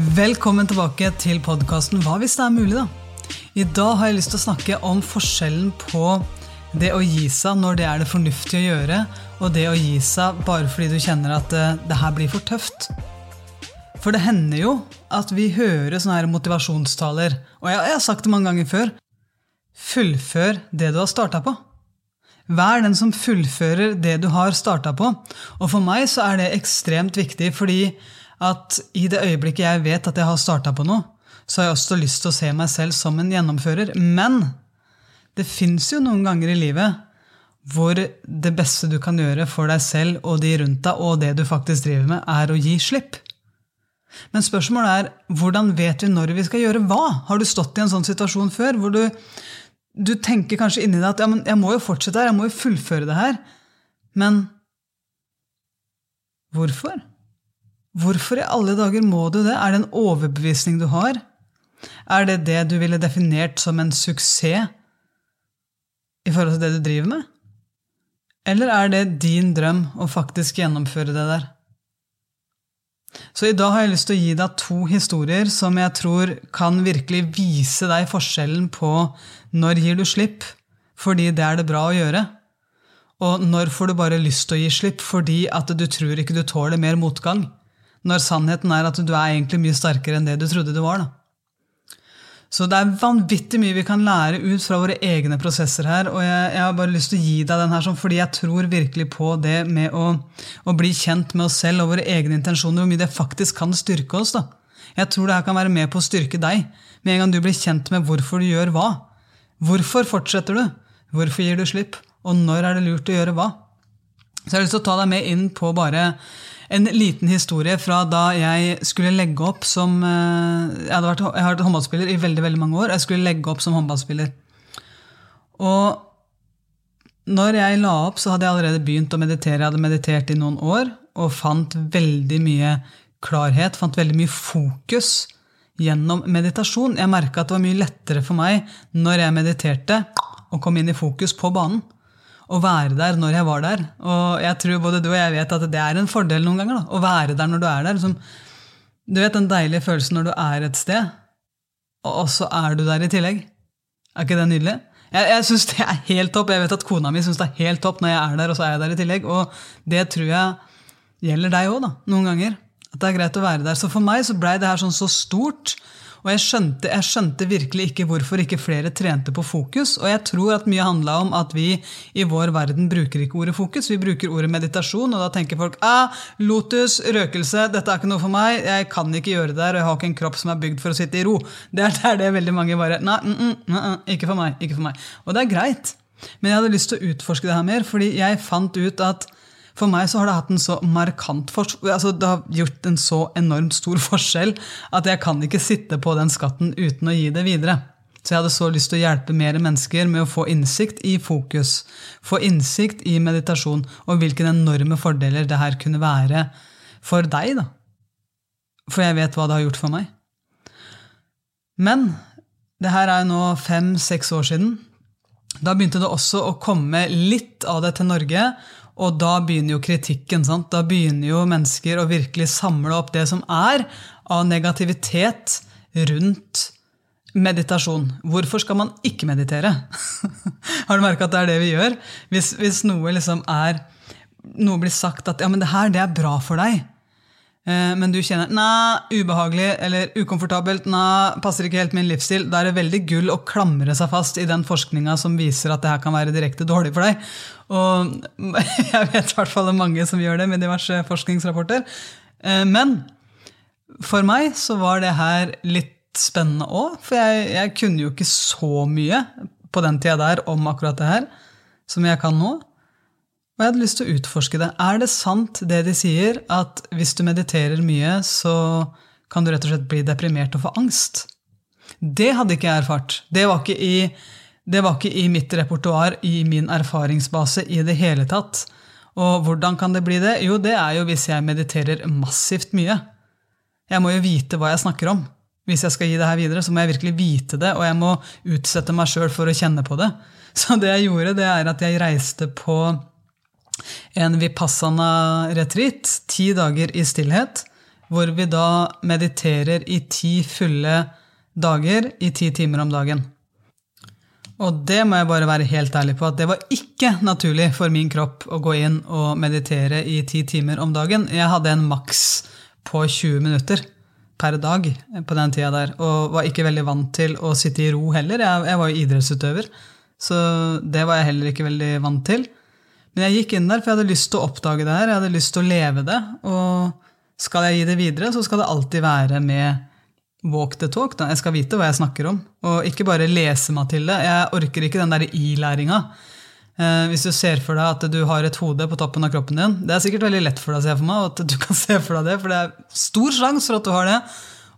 Velkommen tilbake til podkasten Hva hvis det er mulig, da? I dag har jeg lyst til å snakke om forskjellen på det å gi seg når det er det fornuftige å gjøre, og det å gi seg bare fordi du kjenner at det, det her blir for tøft. For det hender jo at vi hører sånne her motivasjonstaler, og jeg, jeg har sagt det mange ganger før. Fullfør det du har starta på. Vær den som fullfører det du har starta på. Og for meg så er det ekstremt viktig, fordi at i det øyeblikket jeg vet at jeg har starta på noe, så har jeg også lyst til å se meg selv som en gjennomfører. Men det fins jo noen ganger i livet hvor det beste du kan gjøre for deg selv og de rundt deg, og det du faktisk driver med, er å gi slipp. Men spørsmålet er hvordan vet vi når vi skal gjøre hva? Har du stått i en sånn situasjon før hvor du, du tenker kanskje inni deg at ja, men jeg må jo fortsette her, jeg må jo fullføre det her. Men hvorfor? Hvorfor i alle dager må du det? Er det en overbevisning du har? Er det det du ville definert som en suksess i forhold til det du driver med? Eller er det din drøm å faktisk gjennomføre det der? Så i dag har jeg lyst til å gi deg to historier som jeg tror kan virkelig vise deg forskjellen på når gir du slipp fordi det er det bra å gjøre, og når får du bare lyst til å gi slipp fordi at du tror ikke du tåler mer motgang når sannheten er at du er egentlig mye sterkere enn det du trodde du var. da. Så det er vanvittig mye vi kan lære ut fra våre egne prosesser her. Og jeg, jeg har bare lyst til å gi deg den her sånn, fordi jeg tror virkelig på det med å, å, bli kjent med oss selv og våre egne intensjoner, hvor mye det faktisk kan styrke oss. da. Jeg tror det her kan være med på å styrke deg, med en gang du blir kjent med hvorfor du gjør hva. Hvorfor fortsetter du? Hvorfor gir du slipp? Og når er det lurt å gjøre hva? Så jeg har lyst til å ta deg med inn på bare en liten historie fra da jeg skulle legge opp som Jeg, hadde vært, jeg har vært håndballspiller i veldig veldig mange år. Jeg skulle legge opp som håndballspiller. Og når jeg la opp, så hadde jeg allerede begynt å meditere. Jeg hadde meditert i noen år og fant veldig mye klarhet, fant veldig mye fokus gjennom meditasjon. Jeg merka at det var mye lettere for meg når jeg mediterte, å komme inn i fokus på banen å være der når jeg var der. Og jeg tror både du og jeg vet at det er en fordel noen ganger. Da, å være der når du er der. Som, du vet den deilige følelsen når du er et sted, og så er du der i tillegg. Er ikke det nydelig? Jeg, jeg syns det er helt topp. Jeg vet at kona mi syns det er helt topp når jeg er der, og så er jeg der i tillegg. Og det tror jeg gjelder deg òg, noen ganger. At det er greit å være der. Så for meg så blei det her sånn så stort. Og jeg skjønte, jeg skjønte, virkelig ikke hvorfor ikke flere trente på fokus. Og jeg tror at mye handla om at vi i vår verden bruker ikke ordet fokus, vi bruker ordet meditasjon. Og da tenker folk ah, lotus, røkelse, dette er ikke noe for meg, jeg kan ikke gjøre det der, og jeg har ikke en kropp som er bygd for å sitte i ro. Det er der det veldig mange bare Nei, mm, mm, mm, mm, ikke for meg. ikke for meg. Og det er greit. Men jeg hadde lyst til å utforske det her mer, fordi jeg fant ut at for meg så har det hatt en så markant altså det har gjort en så enormt stor forskjell at jeg kan ikke sitte på den skatten uten å gi det videre. Så jeg hadde så lyst til å hjelpe mer mennesker med å få innsikt i fokus, få innsikt i meditasjon, og hvilke enorme fordeler det her kunne være for deg. da. For jeg vet hva det har gjort for meg. Men det her er nå fem-seks år siden. Da begynte det også å komme litt av det til Norge, og da begynner jo kritikken. Sant? Da begynner jo mennesker å virkelig samle opp det som er av negativitet rundt meditasjon. Hvorfor skal man ikke meditere? Har du merka at det er det vi gjør? Hvis, hvis noe liksom er Noe blir sagt at ja, men det her det er bra for deg, men du kjenner nei, ubehagelig eller ukomfortabelt, nei, passer ikke helt min livsstil, da er det veldig gull å klamre seg fast i den forskninga som viser at det her kan være direkte dårlig for deg. Og jeg vet i hvert fall mange som gjør det med diverse forskningsrapporter. Eh, men for meg så var det her litt spennende òg, for jeg, jeg kunne jo ikke så mye på den tida der om akkurat det her som jeg kan nå. Og jeg hadde lyst til å utforske det. Er det sant det de sier, at hvis du mediterer mye, så kan du rett og slett bli deprimert og få angst? Det hadde ikke jeg erfart. Det var ikke i, var ikke i mitt repertoar, i min erfaringsbase, i det hele tatt. Og hvordan kan det bli det? Jo, det er jo hvis jeg mediterer massivt mye. Jeg må jo vite hva jeg snakker om. Hvis jeg skal gi det her videre, så må jeg virkelig vite det, og jeg må utsette meg sjøl for å kjenne på det. Så det jeg gjorde, det er at jeg reiste på en vipassana-retreat, ti dager i stillhet, hvor vi da mediterer i ti fulle dager i ti timer om dagen. Og det må jeg bare være helt ærlig på, at det var ikke naturlig for min kropp å gå inn og meditere i ti timer om dagen. Jeg hadde en maks på 20 minutter per dag på den tida der, og var ikke veldig vant til å sitte i ro heller. Jeg, jeg var jo idrettsutøver, så det var jeg heller ikke veldig vant til. Men jeg gikk inn der, for jeg hadde lyst til å oppdage det her, jeg hadde lyst til å leve det. Og skal jeg gi det videre, så skal det alltid være med walk the talk. Da. Jeg skal vite hva jeg snakker om, og ikke bare lese meg til det. Jeg orker ikke den der i-læringa. Eh, hvis du ser for deg at du har et hode på toppen av kroppen din Det er sikkert veldig lett for deg å se for meg, at du kan se for deg det, for det er stor sjanse for at du har det.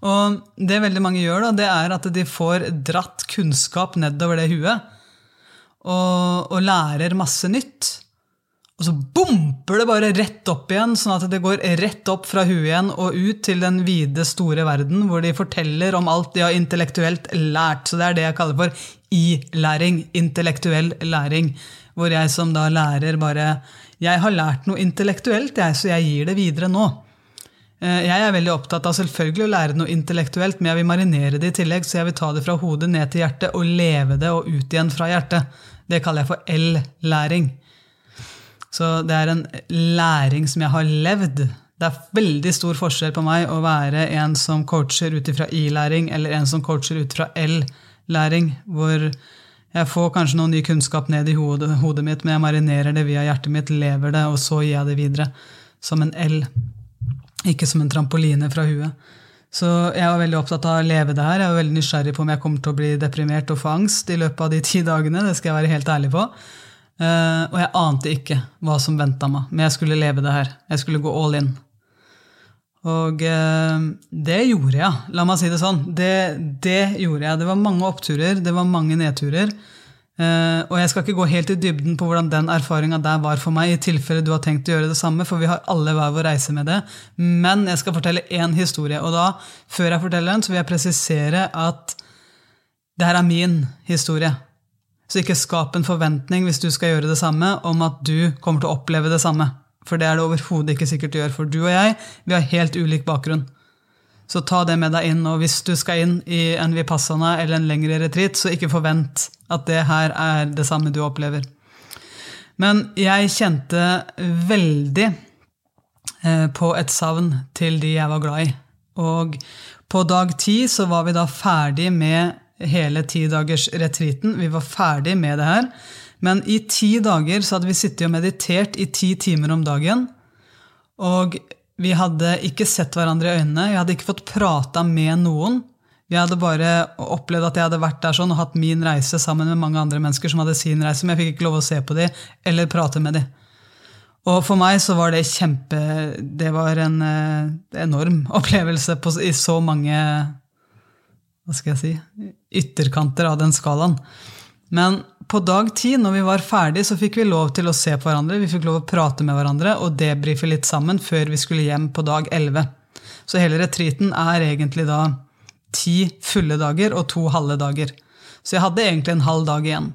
Og det veldig mange gjør, da, det er at de får dratt kunnskap nedover det huet, og, og lærer masse nytt. Og så bomper det bare rett opp igjen, sånn at det går rett opp fra huet igjen og ut til den vide, store verden, hvor de forteller om alt de har intellektuelt lært. Så det er det jeg kaller for i-læring. Intellektuell læring. Hvor jeg som da lærer bare Jeg har lært noe intellektuelt, jeg, så jeg gir det videre nå. Eh, jeg er veldig opptatt av selvfølgelig å lære noe intellektuelt, men jeg vil marinere det i tillegg, så jeg vil ta det fra hodet ned til hjertet og leve det og ut igjen fra hjertet. Det kaller jeg for L-læring. Så det er en læring som jeg har levd. Det er veldig stor forskjell på meg å være en som coacher ut ifra i-læring, eller en som coacher ut fra L-læring, hvor jeg får kanskje noe ny kunnskap ned i hodet, hodet, mitt, men jeg marinerer det via hjertet mitt, lever det, og så gir jeg det videre. Som en L, ikke som en trampoline fra huet. Så jeg var veldig opptatt av å leve det her. Jeg var veldig nysgjerrig på om jeg kommer til å bli deprimert og få angst i løpet av de ti dagene. Det skal jeg være helt ærlig på. Uh, og jeg ante ikke hva som venta meg, men jeg skulle leve det her. Jeg skulle gå all in. Og uh, det gjorde jeg, la meg si det sånn. Det, det, gjorde jeg. Det var mange oppturer, det var mange nedturer. Uh, og jeg skal ikke gå helt i dybden på hvordan den erfaringa der var for meg, i tilfelle du har tenkt å gjøre det samme, for vi har alle hver vår reise med det. Men jeg skal fortelle én historie. Og da, før jeg forteller den, så vil jeg presisere at det her er min historie. Så ikke skap en forventning hvis du skal gjøre det samme, om at du kommer til å oppleve det samme. For det er det overhodet ikke sikkert du gjør. For du og jeg vi har helt ulik bakgrunn. Så ta det med deg inn. Og hvis du skal inn i en vipassana eller en lengre retreat, så ikke forvent at det her er det samme du opplever. Men jeg kjente veldig eh, på et savn til de jeg var glad i. Og på dag ti så var vi da ferdig med hele tidagersretreaten. Vi var ferdig med det her. Men i ti dager så hadde vi sittet og meditert i ti timer om dagen. Og vi hadde ikke sett hverandre i øynene. Jeg hadde ikke fått prata med noen. Vi hadde bare opplevd at jeg hadde vært der sånn og hatt min reise sammen med mange andre mennesker som hadde sin reise, men jeg fikk ikke lov å se på dem eller prate med dem. Og for meg så var det kjempe Det var en eh, enorm opplevelse på, i så mange hva skal jeg si, ytterkanter av den skalaen. Men på dag ti, når vi var ferdig, så fikk vi lov til å se på hverandre, vi fikk lov å prate med hverandre og debrife litt sammen før vi skulle hjem på dag elleve. Så hele retreaten er egentlig da ti fulle dager og to halve dager. Så jeg hadde egentlig en halv dag igjen.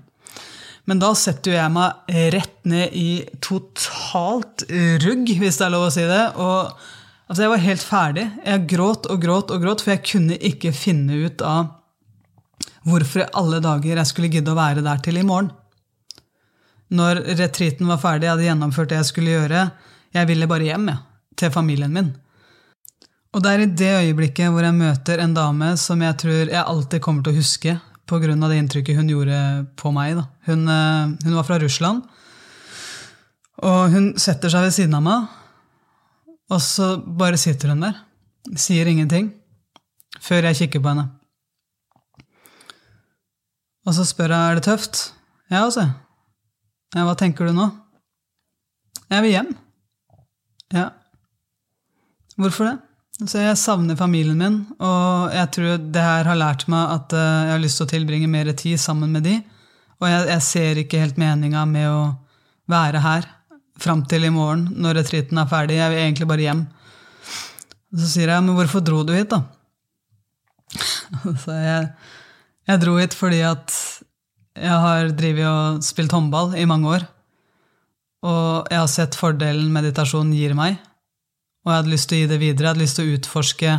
Men da setter jeg meg rett ned i totalt rugg, hvis det er lov å si det. og Altså, jeg var helt ferdig. Jeg gråt og gråt og gråt, for jeg kunne ikke finne ut av hvorfor i alle dager jeg skulle gidde å være der til i morgen. Når retreaten var ferdig, jeg hadde gjennomført det jeg skulle gjøre, jeg ville bare hjem, ja, til familien min. Og det er i det øyeblikket hvor jeg møter en dame som jeg tror jeg alltid kommer til å huske pga. det inntrykket hun gjorde på meg. Hun, eh, hun var fra Russland, og hun setter seg ved siden av meg og så bare sitter hun der, sier ingenting, før jeg kikker på henne. Og så spør jeg er det tøft. Ja, altså. Ja, hva tenker du nå? Jeg vil hjem. Ja. Hvorfor det? Så jeg savner familien min, og jeg tror det her har lært meg at eh, jeg har lyst til å tilbringe mer tid sammen med de. Og jeg, jeg ser ikke helt meninga med å være her fram til i morgen, når retreaten er ferdig. Jeg vil egentlig bare hjem. Og så sier jeg, men hvorfor dro du hit, da? Så jeg, jeg dro hit fordi at jeg har drevet og spilt håndball i mange år. Og jeg har sett fordelen meditasjon gir meg. Og jeg hadde lyst til å gi det videre. Jeg hadde lyst til å utforske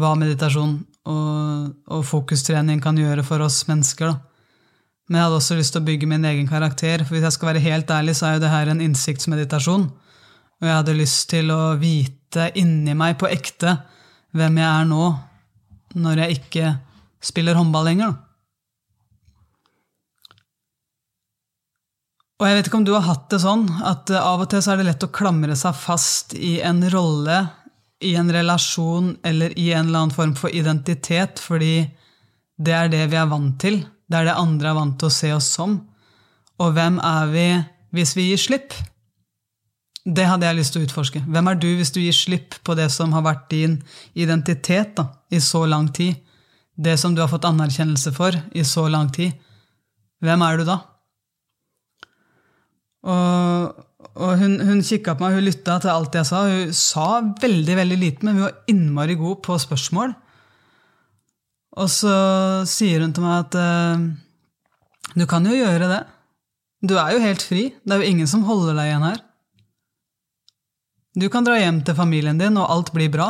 hva meditasjon og, og fokustrening kan gjøre for oss mennesker. da. Men jeg hadde også lyst til å bygge min egen karakter. For hvis jeg skal være helt ærlig, så er jo det her en innsiktsmeditasjon. Og jeg hadde lyst til å vite inni meg på ekte hvem jeg er nå, når jeg ikke spiller håndball lenger. Og jeg vet ikke om du har hatt det sånn at av og til så er det lett å klamre seg fast i en rolle, i en relasjon eller i en eller annen form for identitet, fordi det er det vi er vant til. Det er det andre er vant til å se oss som. Og hvem er vi hvis vi gir slipp? Det hadde jeg lyst til å utforske. Hvem er du hvis du gir slipp på det som har vært din identitet da, i så lang tid? Det som du har fått anerkjennelse for i så lang tid. Hvem er du da? Og, og hun, hun kikka på meg, hun lytta til alt jeg sa. Hun sa veldig veldig lite, men hun var innmari god på spørsmål. Og så sier hun til meg at uh, du kan jo gjøre det. Du er jo helt fri. Det er jo ingen som holder deg igjen her. Du kan dra hjem til familien din, og alt blir bra.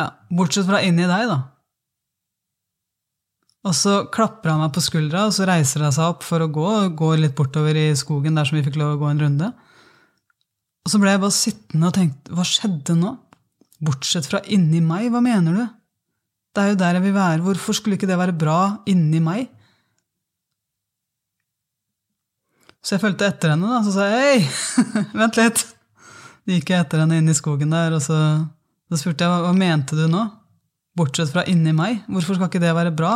Ja, bortsett fra inni deg, da. Og så klapper han meg på skuldra, og så reiser han seg opp for å gå, og går litt bortover i skogen der som vi fikk lov å gå en runde. Og så ble jeg bare sittende og tenkte, hva skjedde nå? Bortsett fra inni meg, hva mener du? Det er jo der jeg vil være, hvorfor skulle ikke det være bra inni meg? Så jeg fulgte etter henne, da, så sa jeg hei, vent litt. Så gikk jeg etter henne inn i skogen der, og så, så spurte jeg hva mente du nå? Bortsett fra inni meg, hvorfor skal ikke det være bra?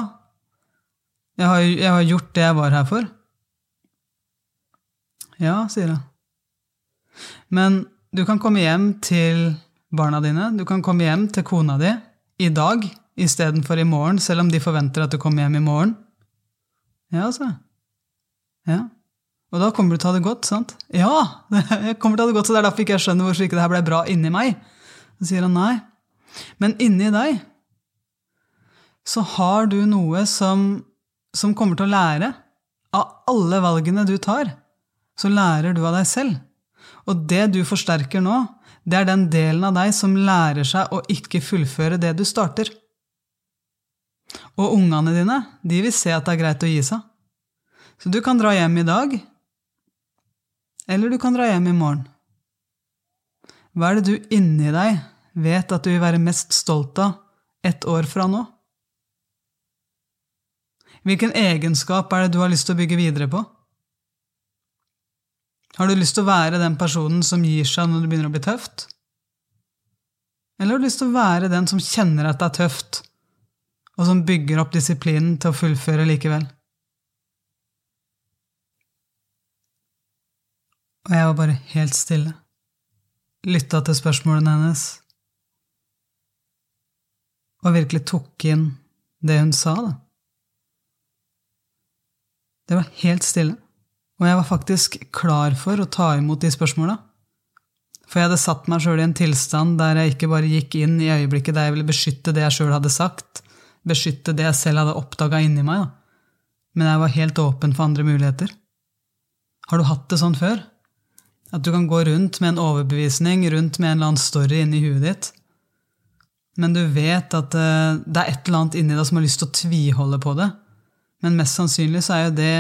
Jeg har, jeg har gjort det jeg var her for. Ja, sier jeg. Men du kan komme hjem til barna dine, du kan komme hjem til kona di i dag istedenfor i morgen, selv om de forventer at du kommer hjem i morgen. Ja, altså. Ja. Og da kommer du til å ha det godt, sant? Ja! jeg kommer til å ha det godt, så det er derfor ikke jeg skjønner hvorfor ikke det her ble bra inni meg. Sier han nei. Men inni deg så har du noe som, som kommer til å lære. Av alle valgene du tar, så lærer du av deg selv. Og det du forsterker nå, det er den delen av deg som lærer seg å ikke fullføre det du starter. Og ungene dine, de vil se at det er greit å gi seg. Så du kan dra hjem i dag eller du kan dra hjem i morgen. Hva er det du inni deg vet at du vil være mest stolt av ett år fra nå? Hvilken egenskap er det du har lyst til å bygge videre på? Har du lyst til å være den personen som gir seg når det begynner å bli tøft? Eller har du lyst til å være den som kjenner at det er tøft, og som bygger opp disiplinen til å fullføre likevel? Og jeg var bare helt stille, lytta til spørsmålene hennes, og virkelig tok inn det hun sa, da. Det var helt stille, og jeg var faktisk klar for å ta imot de spørsmåla. For jeg hadde satt meg sjøl i en tilstand der jeg ikke bare gikk inn i øyeblikket der jeg ville beskytte det jeg sjøl hadde sagt, beskytte det jeg selv hadde oppdaga inni meg, da. men jeg var helt åpen for andre muligheter. Har du hatt det sånn før? At du kan gå rundt med en overbevisning, rundt med en eller annen story inni huet ditt. Men du vet at eh, det er et eller annet inni deg som har lyst til å tviholde på det. Men mest sannsynlig så er jo det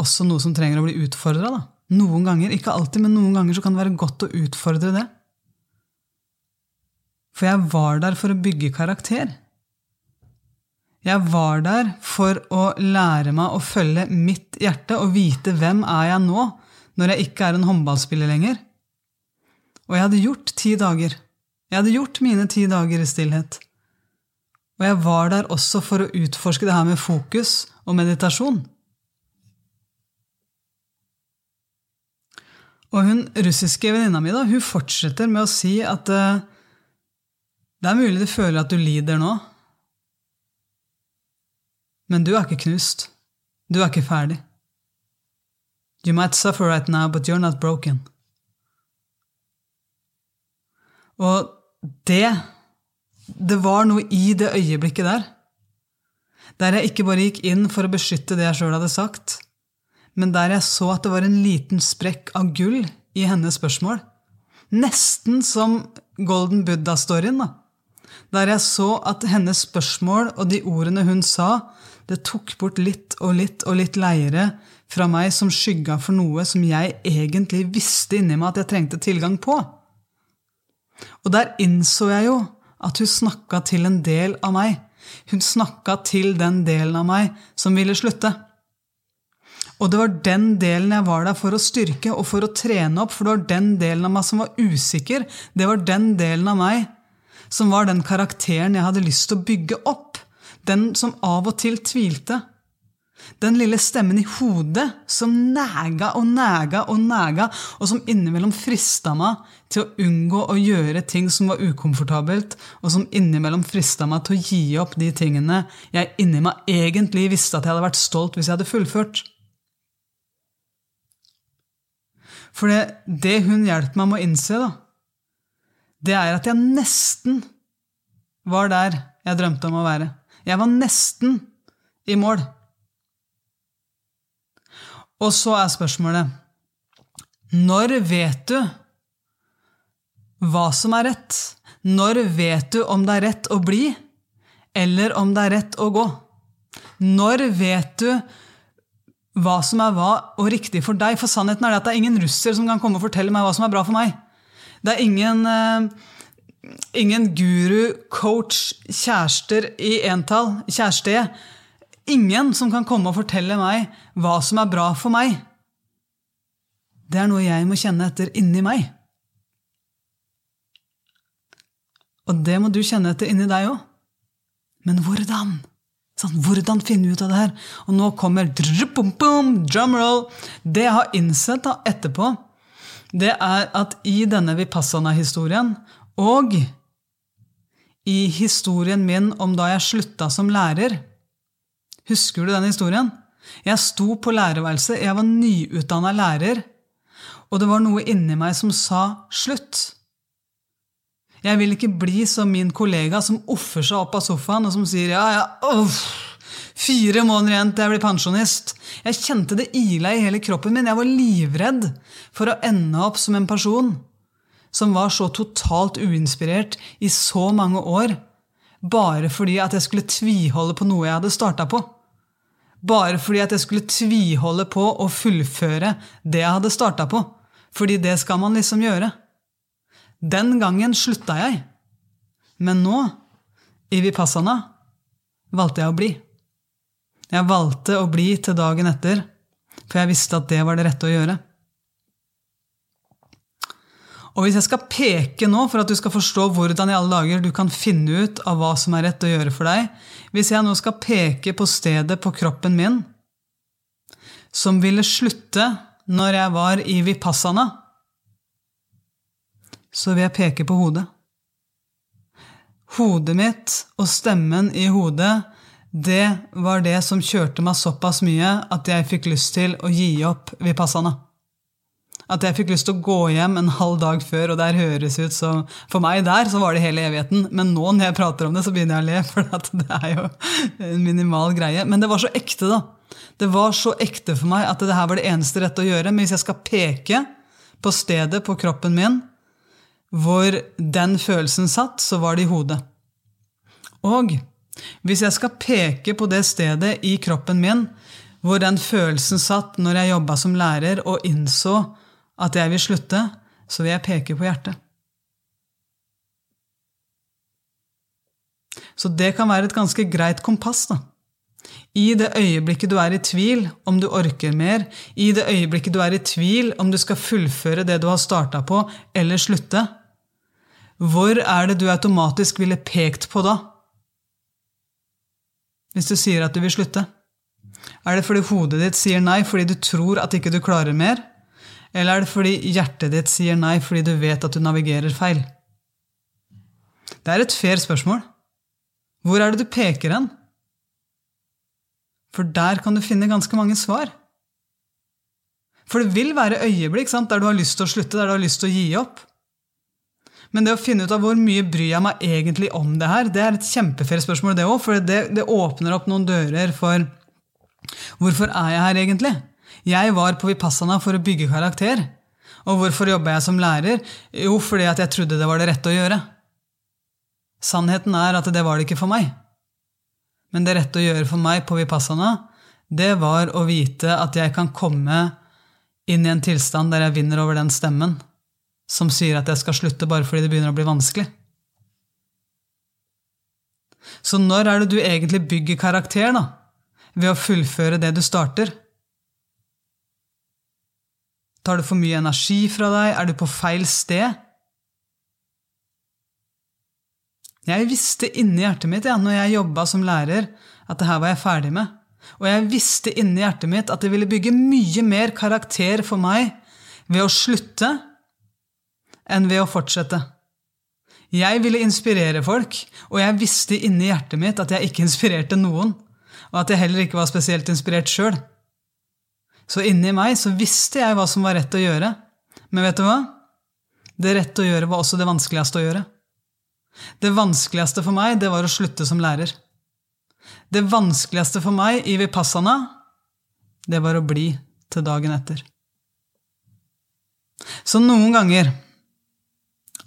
også noe som trenger å bli utfordra. Noen ganger, ikke alltid, men noen ganger så kan det være godt å utfordre det. For jeg var der for å bygge karakter. Jeg var der for å lære meg å følge mitt hjerte og vite hvem er jeg nå, når jeg ikke er en håndballspiller lenger. Og jeg hadde gjort ti dager. Jeg hadde gjort mine ti dager i stillhet. Og jeg var der også for å utforske det her med fokus og meditasjon. Og hun russiske venninna mi da, hun fortsetter med å si at uh, det er mulig du føler at du lider nå, men du er ikke knust. Du er ikke ferdig. You might suffer right now, but you're not broken. Og det Det var noe i det øyeblikket der. Der jeg ikke bare gikk inn for å beskytte det jeg sjøl hadde sagt, men der jeg så at det var en liten sprekk av gull i hennes spørsmål. Nesten som Golden Buddha-storyen, da. Der jeg så at hennes spørsmål og de ordene hun sa, det tok bort litt og litt og litt leire fra meg som skygga for noe som jeg egentlig visste inni meg at jeg trengte tilgang på. Og der innså jeg jo at hun snakka til en del av meg. Hun snakka til den delen av meg som ville slutte. Og det var den delen jeg var der for å styrke og for å trene opp, for det var den delen av meg som var usikker. Det var den delen av meg som var den karakteren jeg hadde lyst til å bygge opp. Den som av og til tvilte. Den lille stemmen i hodet som næga og næga og næga, og som innimellom frista meg til å unngå å gjøre ting som var ukomfortabelt, og som innimellom frista meg til å gi opp de tingene jeg inni meg egentlig visste at jeg hadde vært stolt hvis jeg hadde fullført. For det, det hun hjelper meg med å innse, da, det er at jeg nesten var der jeg drømte om å være. Jeg var nesten i mål. Og så er spørsmålet Når vet du hva som er rett? Når vet du om det er rett å bli, eller om det er rett å gå? Når vet du hva som er hva og riktig for deg? For sannheten er det at det er ingen russer som kan komme og fortelle meg hva som er bra for meg. Det er ingen, uh, ingen guru, coach, kjærester i entall, kjæreste, Ingen som kan komme og fortelle meg hva som er bra for meg. Det er noe jeg må kjenne etter inni meg. Og det må du kjenne etter inni deg òg. Men hvordan? Sånn, hvordan finne ut av det her? Og nå kommer drumroll. Det jeg har innsett da, etterpå, det er at i denne Vipassana-historien, og i historien min om da jeg slutta som lærer, Husker du den historien? Jeg sto på lærerværelset, jeg var nyutdanna lærer, og det var noe inni meg som sa slutt. Jeg vil ikke bli som min kollega som offer seg opp av sofaen og som sier ja, ja, uff, fire måneder igjen til jeg blir pensjonist. Jeg kjente det ila i hele kroppen min. Jeg var livredd for å ende opp som en person som var så totalt uinspirert i så mange år, bare fordi at jeg skulle tviholde på noe jeg hadde starta på bare fordi at jeg skulle tviholde på å fullføre det jeg hadde starta på. Fordi det skal man liksom gjøre. Den gangen slutta jeg. Men nå, i Vipassana, valgte jeg å bli. Jeg valgte å bli til dagen etter, for jeg visste at det var det rette å gjøre. Og hvis jeg skal peke nå, for at du skal forstå hvordan i alle dager du kan finne ut av hva som er rett å gjøre for deg Hvis jeg nå skal peke på stedet på kroppen min som ville slutte når jeg var i vipassana, så vil jeg peke på hodet. Hodet mitt og stemmen i hodet, det var det som kjørte meg såpass mye at jeg fikk lyst til å gi opp vipassana. At jeg fikk lyst til å gå hjem en halv dag før, og der høres ut som For meg der så var det hele evigheten, men nå når jeg prater om det, så begynner jeg å le, for det er jo en minimal greie. Men det var så ekte, da. Det var så ekte for meg at det her var det eneste rette å gjøre. Men hvis jeg skal peke på stedet på kroppen min hvor den følelsen satt, så var det i hodet. Og hvis jeg skal peke på det stedet i kroppen min hvor den følelsen satt når jeg jobba som lærer og innså at jeg vil slutte, så vil jeg peke på hjertet. Så det kan være et ganske greit kompass. da. I det øyeblikket du er i tvil om du orker mer, i det øyeblikket du er i tvil om du skal fullføre det du har starta på, eller slutte, hvor er det du automatisk ville pekt på da? Hvis du sier at du vil slutte? Er det fordi hodet ditt sier nei fordi du tror at ikke du klarer mer? Eller er det fordi hjertet ditt sier nei fordi du vet at du navigerer feil? Det er et fair spørsmål. Hvor er det du peker hen? For der kan du finne ganske mange svar. For det vil være øyeblikk sant, der du har lyst til å slutte, der du har lyst til å gi opp. Men det å finne ut av hvor mye bryr jeg meg egentlig om det her, det er et kjempefair spørsmål, det òg. For det, det åpner opp noen dører for hvorfor er jeg her egentlig? Jeg var på Vipassana for å bygge karakter. Og hvorfor jobba jeg som lærer? Jo, fordi at jeg trodde det var det rette å gjøre. Sannheten er at det var det ikke for meg. Men det rette å gjøre for meg på Vipassana, det var å vite at jeg kan komme inn i en tilstand der jeg vinner over den stemmen som sier at jeg skal slutte bare fordi det begynner å bli vanskelig. Så når er det du egentlig bygger karakter, da? Ved å fullføre det du starter? Tar det for mye energi fra deg? Er du på feil sted? Jeg visste inni hjertet mitt ja, når jeg jobba som lærer, at det her var jeg ferdig med. Og jeg visste inni hjertet mitt at det ville bygge mye mer karakter for meg ved å slutte enn ved å fortsette. Jeg ville inspirere folk, og jeg visste inni hjertet mitt at jeg ikke inspirerte noen, og at jeg heller ikke var spesielt inspirert sjøl. Så inni meg så visste jeg hva som var rett å gjøre. Men vet du hva? Det rette å gjøre var også det vanskeligste å gjøre. Det vanskeligste for meg, det var å slutte som lærer. Det vanskeligste for meg i Vipassana, det var å bli til dagen etter. Så noen ganger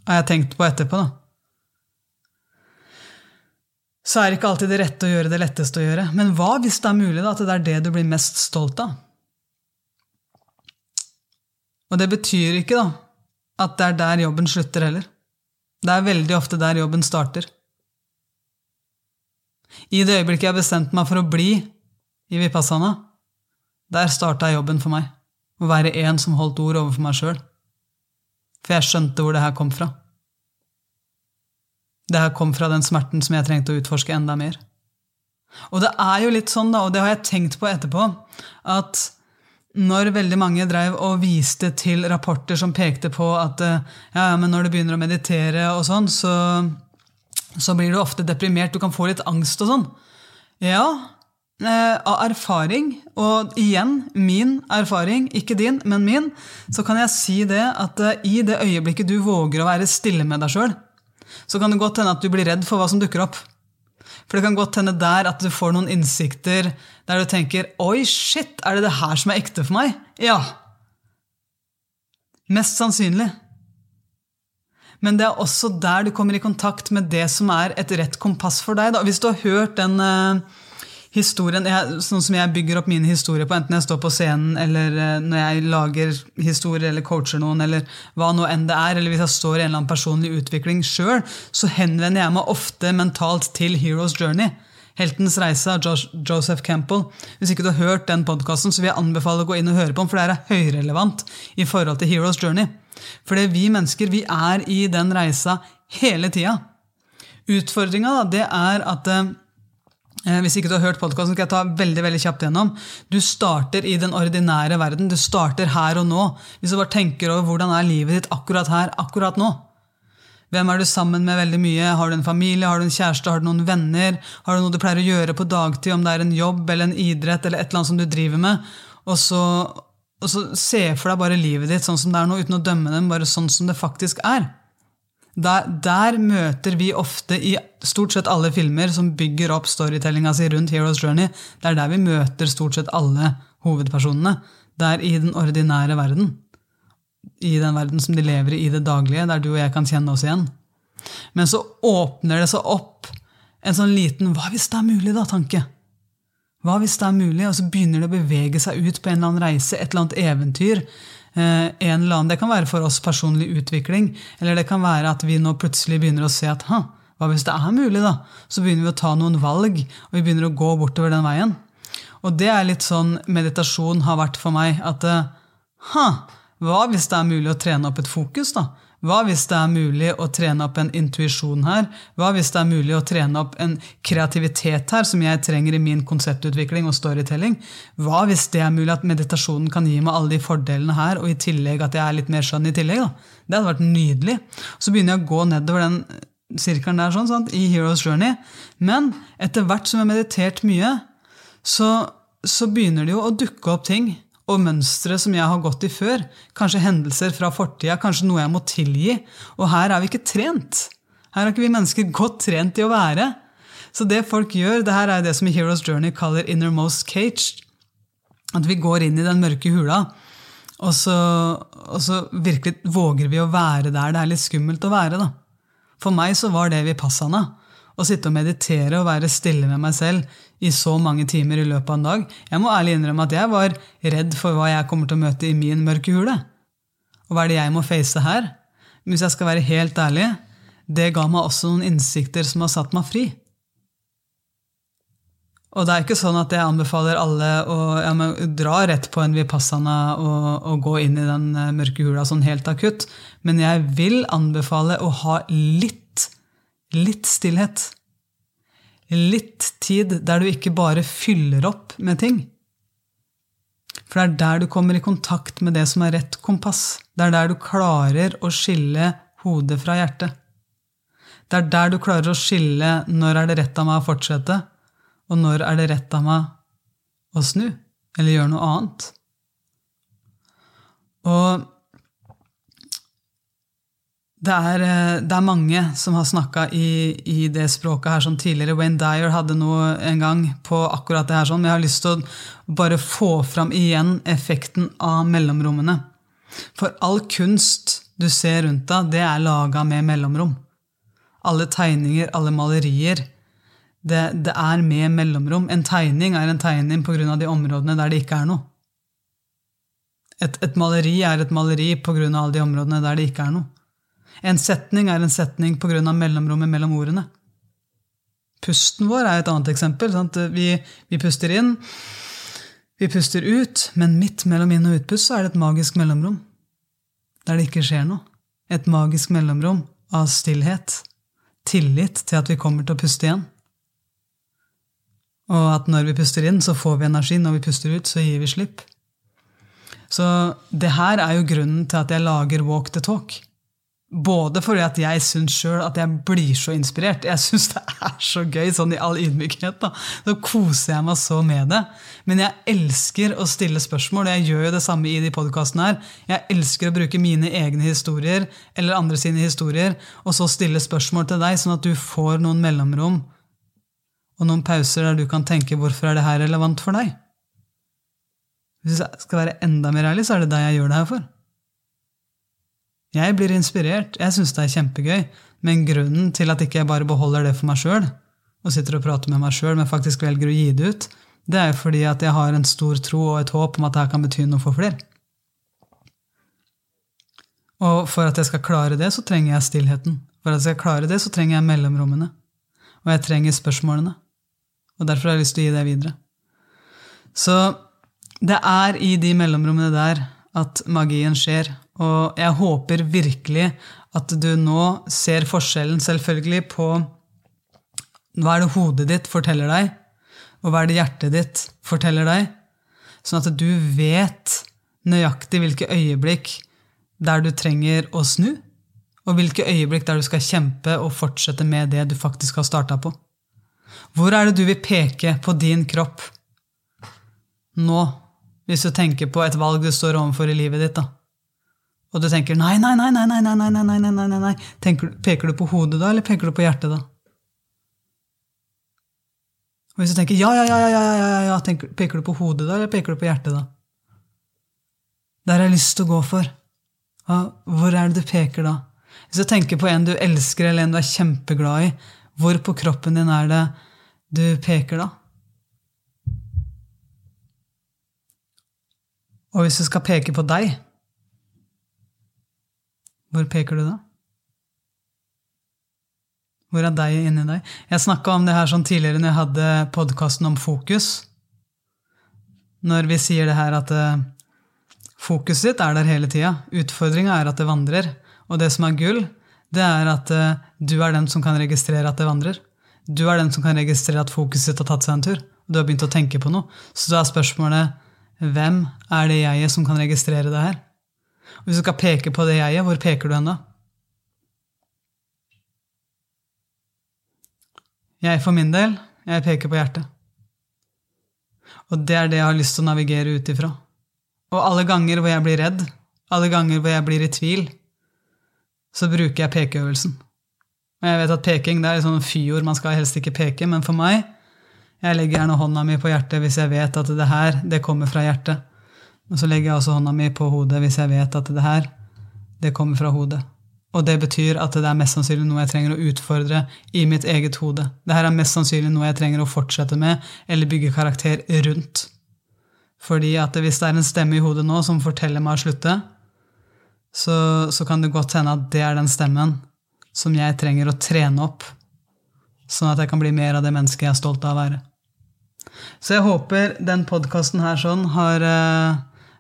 har jeg tenkt på etterpå, da. Så er det ikke alltid det rette å gjøre det letteste å gjøre. Men hva hvis det er mulig da, at det er det du blir mest stolt av? Og det betyr ikke da, at det er der jobben slutter heller. Det er veldig ofte der jobben starter. I det øyeblikket jeg bestemte meg for å bli i Vipassana, der starta jobben for meg. Å være en som holdt ord overfor meg sjøl. For jeg skjønte hvor det her kom fra. Det her kom fra den smerten som jeg trengte å utforske enda mer. Og det er jo litt sånn, da, og det har jeg tenkt på etterpå, at når veldig mange drev og viste til rapporter som pekte på at ja, men når du begynner å meditere og sånn, så, så blir du ofte deprimert, du kan få litt angst og sånn. Ja, Eh, av erfaring, og igjen min erfaring, ikke din, men min, så kan jeg si det at eh, i det øyeblikket du våger å være stille med deg sjøl, så kan det godt hende at du blir redd for hva som dukker opp. For det kan godt hende der at du får noen innsikter der du tenker 'oi, shit, er det det her som er ekte for meg?' Ja. Mest sannsynlig. Men det er også der du kommer i kontakt med det som er et rett kompass for deg. Da. Hvis du har hørt den uh, historien, jeg, Sånn som jeg bygger opp mine historier på, enten jeg står på scenen eller uh, når jeg lager historier eller coacher noen, eller hva nå enn det er, eller hvis jeg står i en eller annen personlig utvikling sjøl, så henvender jeg meg ofte mentalt til Heroes Journey. Heltens reise av Joseph Campbell. Hvis ikke du har hørt den podkasten, vil jeg anbefale å gå inn og høre på den, for det er høyrelevant i forhold til Heroes Journey. Fordi vi mennesker vi er i den reisa hele tida. Utfordringa er at Eh, hvis ikke du har hørt podkasten, skal jeg ta veldig veldig kjapt gjennom. Du starter i den ordinære verden. Du starter her og nå. Hvis du bare tenker over hvordan er livet ditt akkurat her, akkurat nå. Hvem er du sammen med veldig mye? Har du en familie, har du en kjæreste, har du noen venner? Har du noe du pleier å gjøre på dagtid, om det er en jobb eller en idrett eller et eller annet som du driver med? Og så, og så se for deg bare livet ditt sånn som det er nå, uten å dømme dem, bare sånn som det faktisk er. Der, der, møter vi ofte i stort sett alle filmer som bygger opp storytellinga si rundt Heroes Journey, det er der vi møter stort sett alle hovedpersonene. Det er i den ordinære verden. I den verden som de lever i i det daglige, der du og jeg kan kjenne oss igjen. Men så åpner det seg opp en sånn liten 'hva hvis det er mulig', da, tanke. Hva hvis det er mulig? Og så begynner det å bevege seg ut på en eller annen reise, et eller annet eventyr en eller annen, Det kan være for oss personlig utvikling, eller det kan være at vi nå plutselig begynner å se at hva hvis det er mulig, da? Så begynner vi å ta noen valg, og vi begynner å gå bortover den veien. Og det er litt sånn meditasjon har vært for meg. At ha, hva hvis det er mulig å trene opp et fokus, da? Hva hvis det er mulig å trene opp en intuisjon her? Hva hvis det er mulig å trene opp en kreativitet her, som jeg trenger i min konseptutvikling og storytelling? Hva hvis det er mulig at meditasjonen kan gi meg alle de fordelene her, og i tillegg at jeg er litt mer skjønn i tillegg? da? Det hadde vært nydelig. Så begynner jeg å gå nedover den sirkelen der sånn, sant? i Heroes Journey. Men etter hvert som jeg har meditert mye, så, så begynner det jo å dukke opp ting og mønstre som jeg har gått i før. Kanskje hendelser fra fortida, kanskje noe jeg må tilgi. Og her er vi ikke trent. Her har ikke vi mennesker godt trent i å være. Så det folk gjør, det her er det som i Heroes Journey kaller innermost cage. At vi går inn i den mørke hula. Og så, og så virkelig våger vi å være der det er litt skummelt å være. da. For meg så var det vipassana. Å sitte og meditere og være stille med meg selv i så mange timer i løpet av en dag. Jeg må ærlig innrømme at jeg var redd for hva jeg kommer til å møte i min mørke hule. Og hva er det jeg må face her? Men hvis jeg skal være helt ærlig, det ga meg også noen innsikter som har satt meg fri. Og det er ikke sånn at jeg anbefaler alle å ja, dra rett på en vipassana og, og, gå inn i den eh, mørke hula sånn helt akutt, men jeg vil anbefale å ha litt, litt stillhet. Litt tid der du ikke bare fyller opp med ting. For det er der du kommer i kontakt med det som er rett kompass. Det er der du klarer å skille hodet fra hjertet. Det er der du klarer å skille når er det rett av meg å fortsette, og når er det rett av meg å snu eller gjøre noe annet? Og det er, eh, det er mange som har snakka i, i, det språket her som tidligere. Wayne Dyer hadde noe en gang på akkurat det her, sånn, men jeg har lyst til å bare få fram igjen effekten av mellomrommene. For all kunst du ser rundt deg, det er laga med mellomrom. Alle tegninger, alle malerier, det, det, er med mellomrom. En tegning er en tegning pga. de områdene der det ikke er noe. Et, et maleri er et maleri pga. alle de områdene der det ikke er noe. En setning er en setning pga. mellomrommet mellom ordene. Pusten vår er et annet eksempel. Vi, vi, puster inn, vi puster ut, men midt mellom inn- og utpust så er det et magisk mellomrom. Der det ikke skjer noe. Et magisk mellomrom av stillhet. Tillit til at vi kommer til å puste igjen. Og at når vi puster inn, så får vi energi. Når vi puster ut, så gir vi slipp. Så det her er jo grunnen til at jeg lager Walk the Talk. Både fordi at jeg syns sjøl at jeg blir så inspirert. Jeg syns det er så gøy, sånn i all ydmykhet. da. Så koser jeg meg så med det. Men jeg elsker å stille spørsmål, og jeg gjør jo det samme i de podkastene her. Jeg elsker å bruke mine egne historier eller andre sine historier, og så stille spørsmål til deg, sånn at du får noen mellomrom og noen pauser der du kan tenke 'hvorfor er det her relevant for deg'? Hvis jeg skal være enda mer ærlig, så er det deg jeg gjør det her for. Jeg blir inspirert, jeg syns det er kjempegøy, men grunnen til at ikke jeg bare beholder det for meg sjøl, og sitter og prater med meg sjøl, men faktisk velger å gi det ut, det er jo fordi at jeg har en stor tro og et håp om at dette kan bety noe for flere. Og for at jeg skal klare det, så trenger jeg stillheten. For at jeg skal klare det, så trenger jeg mellomrommene. Og jeg trenger spørsmålene. Og derfor har jeg lyst til å gi det videre. Så det er i de mellomrommene der at magien skjer. Og jeg håper virkelig at du nå ser forskjellen, selvfølgelig, på hva er det hodet ditt forteller deg, og hva er det hjertet ditt forteller deg, sånn at du vet nøyaktig hvilke øyeblikk der du trenger å snu, og hvilke øyeblikk der du skal kjempe og fortsette med det du faktisk har starta på. Hvor er det du vil peke på din kropp nå, hvis du tenker på et valg du står overfor i livet ditt? da? Og du tenker nei, nei, nei, nei, nei, nei, nei, nei, nei, nei, nei. Tenker, peker du på hodet da, eller peker du på hjertet da? Og hvis du tenker ja, ja, ja, ja, ja, ja, ja tenker, peker du på hodet da, eller peker du på hjertet da? Der har jeg lyst til å gå for. Hvor er det du peker da? Hvis du tenker på en du elsker, eller en du er kjempeglad i, hvor på kroppen din er det du peker da? Og hvis du skal peke på deg, hvor peker du da? Hvor er deg inni deg? Jeg snakka om det her sånn tidligere når jeg hadde podkasten om fokus. Når vi sier det her at uh, fokuset ditt er der hele tida. Utfordringa er at det vandrer. Og det som er gull, det er at uh, du er den som kan registrere at det vandrer. Du er den som kan registrere at fokuset ditt har tatt seg en tur. og Du har begynt å tenke på noe. Så da er spørsmålet hvem er det jeget som kan registrere det her? Hvis du skal peke på det jeget, hvor peker du hen da? Jeg for min del, jeg peker på hjertet. Og det er det jeg har lyst til å navigere ut ifra. Og alle ganger hvor jeg blir redd, alle ganger hvor jeg blir i tvil, så bruker jeg pekeøvelsen. Og jeg vet at peking det er sånn fyord, man skal helst ikke peke, men for meg jeg legger gjerne hånda mi på hjertet hvis jeg vet at det her det kommer fra hjertet. Og så legger jeg også hånda mi på hodet hvis jeg vet at det her, det kommer fra hodet. Og det betyr at det er mest sannsynlig noe jeg trenger å utfordre i mitt eget hode. Det her er mest sannsynlig noe jeg trenger å fortsette med eller bygge karakter rundt. Fordi at hvis det er en stemme i hodet nå som forteller meg å slutte, så, så kan det godt hende at det er den stemmen som jeg trenger å trene opp, sånn at jeg kan bli mer av det mennesket jeg er stolt av å være. Så jeg håper den podkasten her sånn har uh,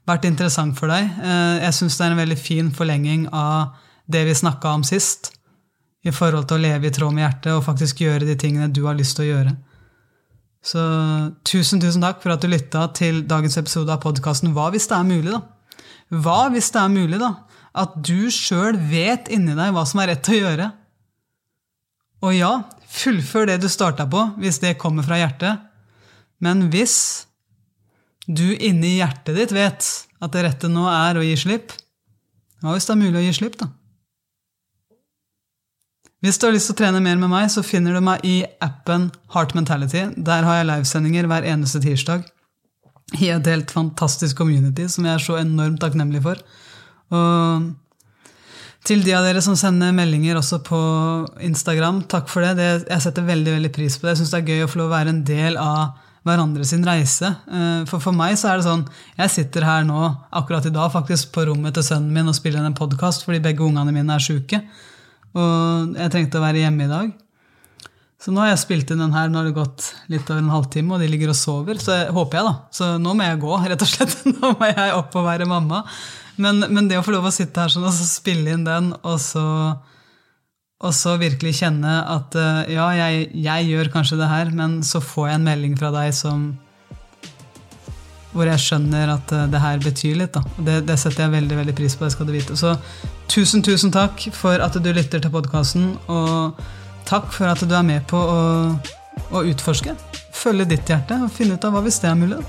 vært interessant for deg. Uh, jeg syns det er en veldig fin forlenging av det vi snakka om sist, i forhold til å leve i tråd med hjertet og faktisk gjøre de tingene du har lyst til å gjøre. Så tusen, tusen takk for at du lytta til dagens episode av podkasten Hva hvis det er mulig, da? Hva hvis det er mulig, da? At du sjøl vet inni deg hva som er rett å gjøre. Og ja, fullfør det du starta på, hvis det kommer fra hjertet. Men hvis du inni hjertet ditt vet at det rette nå er å gi slipp, hva hvis det er mulig å gi slipp, da? Hvis du har lyst til å trene mer med meg, så finner du meg i appen Heart Mentality. Der har jeg livesendinger hver eneste tirsdag i et helt fantastisk community som jeg er så enormt takknemlig for. Og til de av dere som sender meldinger også på Instagram, takk for det. det jeg setter veldig veldig pris på det. Jeg syns det er gøy å få lov å være en del av hverandre sin reise. Eh, for for meg så er det sånn Jeg sitter her nå akkurat i dag faktisk på rommet til sønnen min og spiller en podkast fordi begge ungene mine er sjuke. Og jeg trengte å være hjemme i dag. Så nå har jeg spilt inn den her, nå har det gått litt over en halvtime, og de ligger og sover. Så jeg, håper jeg, da. Så nå må jeg gå, rett og slett. Nå må jeg opp og være mamma. Men, men det å få lov å sitte her sånn og spille inn den, og så, og så virkelig kjenne at eh, ja, jeg, jeg, gjør kanskje det her, men så får jeg en melding fra deg som hvor jeg skjønner at eh, det her betyr litt. Da. Det, det setter jeg veldig veldig pris på. det skal du vite. Så tusen, tusen takk for at du lytter til podkasten, og takk for at du er med på å, å utforske. Følge ditt hjerte og finne ut av hva hvis det er mulig.